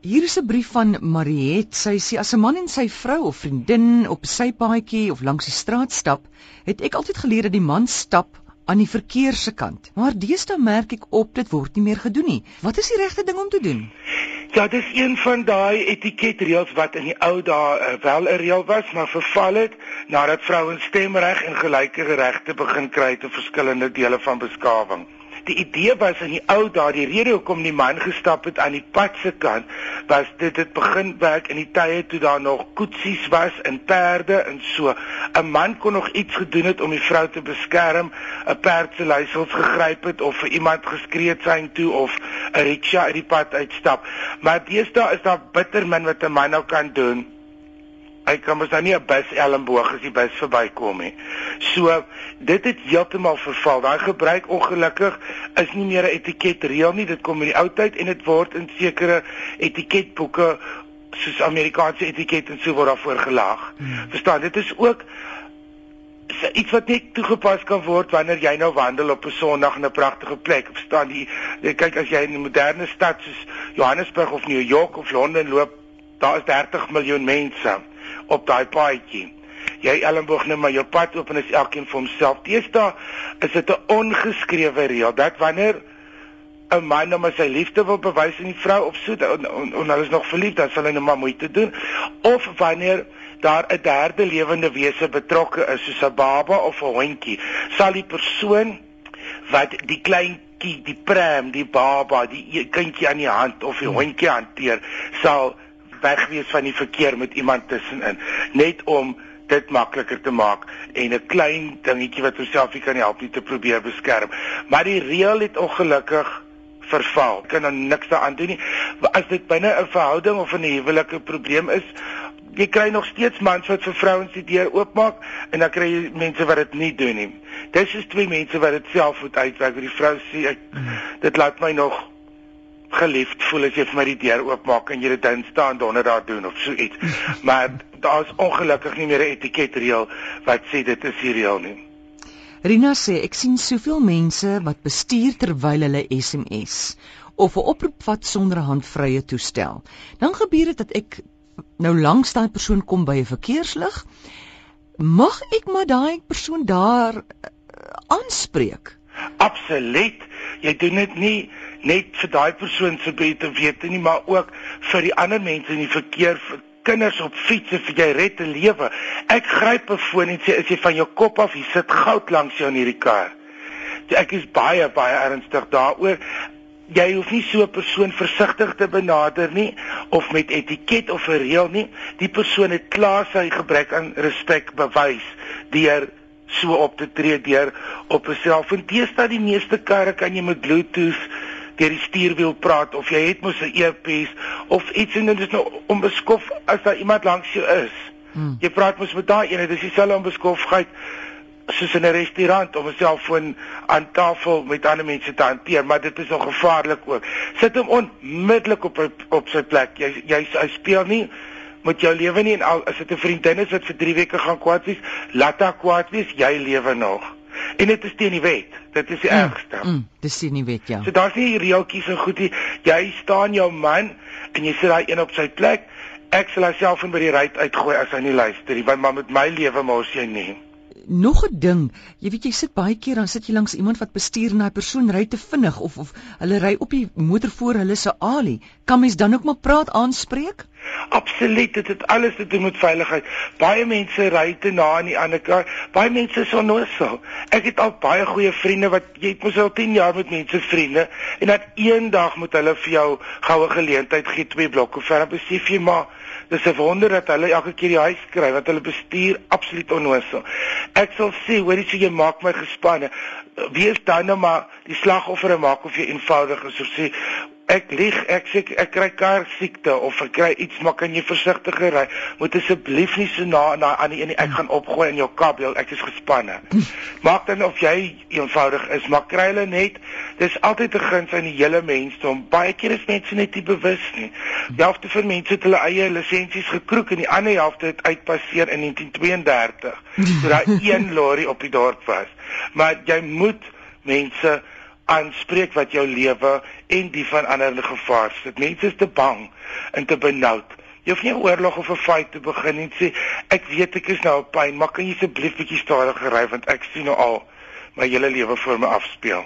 Hier is 'n brief van Mariet. Sy sê as 'n man en sy vrou of vriendin op sy paadjie of langs die straat stap, het ek altyd geleer dat die man stap aan die verkeerse kant. Maar deesdae merk ek op dit word nie meer gedoen nie. Wat is die regte ding om te doen? Ja, dis een van daai etiketreëls wat in die ou dae uh, wel 'n reël was, maar verval het nadat vrouens stemreg en gelyke regte begin kry te verskillende dele van beskawing. Die idee was in die ou dae, die rede hoekom die man gestap het aan die pad se kant, was dit het begin werk in die tye toe daar nog koetsies was en perde en so. 'n Man kon nog iets gedoen het om die vrou te beskerm, 'n perd se leiersels gegryp het of vir iemand geskree het sy toe of 'n rickshaw uit die pad uitstap. Maar deesdae is daar bitter min wat 'n man nou kan doen hy kan mos nou nie 'n bus elmboog as die bus verbykom nie. So dit het heeltemal verval. Daai gebruik ongelukkig is nie meer 'n etiketreël nie. Dit kom in die ou tyd en dit word in sekere etiketboeke soos Amerikaanse etiket en so word daarvoor gelag. Hmm. Verstaan, dit is ook iets wat net toegepas kan word wanneer jy nou wandel op 'n Sondag in 'n pragtige plek. Verstaan jy? Kyk as jy in 'n moderne stad soos Johannesburg of New York of Londen loop, daar is 30 miljoen mense op daai paadjie. Jy Ellenboog net maar jou pad oop en is elkeen vir homself. Deesdae is dit 'n ongeskrewe reël dat wanneer 'n man nou maar sy liefde wil bewys aan die vrou of so en, en, en hulle is nog verlief, dan sal hy nou maar moeite doen. Of wanneer daar 'n derde lewende wese betrokke is, soos 'n baba of 'n hondjie, sal die persoon wat die kleintjie, die pram, die baba, die kindjie aan die hand of die hondjie hanteer, sal wegwees van die verkeer met iemand tussenin. Net om dit makliker te maak en 'n klein dingetjie wat homself nie kan help nie te probeer beskerm. Maar die reël het ongelukkig verval. Kan dan niks daaraan doen nie. As dit binne 'n verhouding of 'n huwelike probleem is jy kry nog steeds mans wat vir vrouens die deur oopmaak en dan kry jy mense wat dit nie doen nie. Dis is twee mense wat dit self moet uitwerk. Die vrou sê ek mm. dit laat my nog geliefd voel as jy vir my die deur oopmaak en jy dit dan staan donderdag doen of so iets. Maar daar's ongelukkig nie meer 'n etiketreël wat sê dit is die reël nie. Rina sê ek sien soveel mense wat bestuur terwyl hulle SMS of 'n oproep vat sonder handvrye toestel. Dan gebeur dit dat ek nou langs daai persoon kom by 'n verkeerslig. Mag ek maar daai persoon daar uh, aanspreek? Absoluut. Jy doen dit nie net vir daai persoon se beter wete nie, maar ook vir die ander mense in die verkeer, kinders op fietses, vir jy red 'n lewe. Ek gryp 'n foon en sê as jy van jou kop af, jy sit goud langs jou in hierdie kar. Ek is baie baie ernstig daaroor. Jy hoef nie so 'n persoon versigtig te benader nie of met etiket of 'n reël nie. Die persoon het klaar sy gebrek aan respek bewys deur so op te tree deur op 'n selfoon. Deesdae die meeste karre kan jy met Bluetooth deur die stuurwiel praat of jy het mos 'n earpiece of iets en dit is nou onbeskof as daar iemand langs jou is. Hmm. Jy praat mos met daai ene, dis dieselfde onbeskofheid soos in 'n restaurant om 'n selfoon aan tafel met ander mense te hanteer, maar dit is nog gevaarlik ook. Sit hom onmiddellik op op sy plek. Jy jy hy speel nie met jou lewe nie en al is dit 'n vriendin is wat vir 3 weke gaan kwaad wees, laat haar kwaad wees, jy lewe nog. En dit is teen die wet. Dit is die mm, ergste. Mm, dis teen die wet, ja. So daar's nie reeltjies en goedie. Jy staan jou man en jy sit daai een op sy plek. Ek sal homself in by die ry uitgooi as hy nie luister nie, want maar met my lewe mos jy nie nog 'n ding, jy weet jy sit baie keer dan sit jy langs iemand wat bestuur en daai persoon ry te vinnig of of hulle ry op die motor voor hulle se alie. Kan mens dan ook maar praat aanspreek? Absoluut, dit het alles te doen met veiligheid. Baie mense ry te na aan die ander kant. Baie mense is onnoosel. Ek het al baie goeie vriende wat jy het mos al 10 jaar met mense vriende en dat eendag moet hulle vir jou goue geleentheid gee twee blokke ver besef jy maar Dis 'n wonder dat hulle elke keer die huis kry wat hulle bestuur absoluut onnoosel. Ek sal sê, hoorie, so jy maak my gespanne. Wie is dan nou maar die slagoffer en maak of jy eenvoudig is of sê ek lieg, ek sê ek kry kar siekte of ek kry iets, maar kan jy versigtiger ry? Moet asseblief nie so na na aan die een ek gaan opgooi in jou kabel, ek is gespanne. Maak dan of jy eenvoudig is, maar kry hulle net, dis altyd 'n guns aan die hele mensdom. Baie keer is mense net nie bewus nie. Die helfte van mense het hulle eie lisensies gekroek en die ander helfte het uitpasseer in 1932. So daai een lorry op die dorp was. Maar jy moet mense aanspreek wat jou lewe en die van ander in gevaar sit. Mense is te bang en te benoud. Jy hoef nie 'n oorlog of 'n fight te begin en sê ek weet ek is nou op pyn, maar kan jy asseblief bietjie stadiger ry want ek sien nou al my hele lewe voor my afspeel.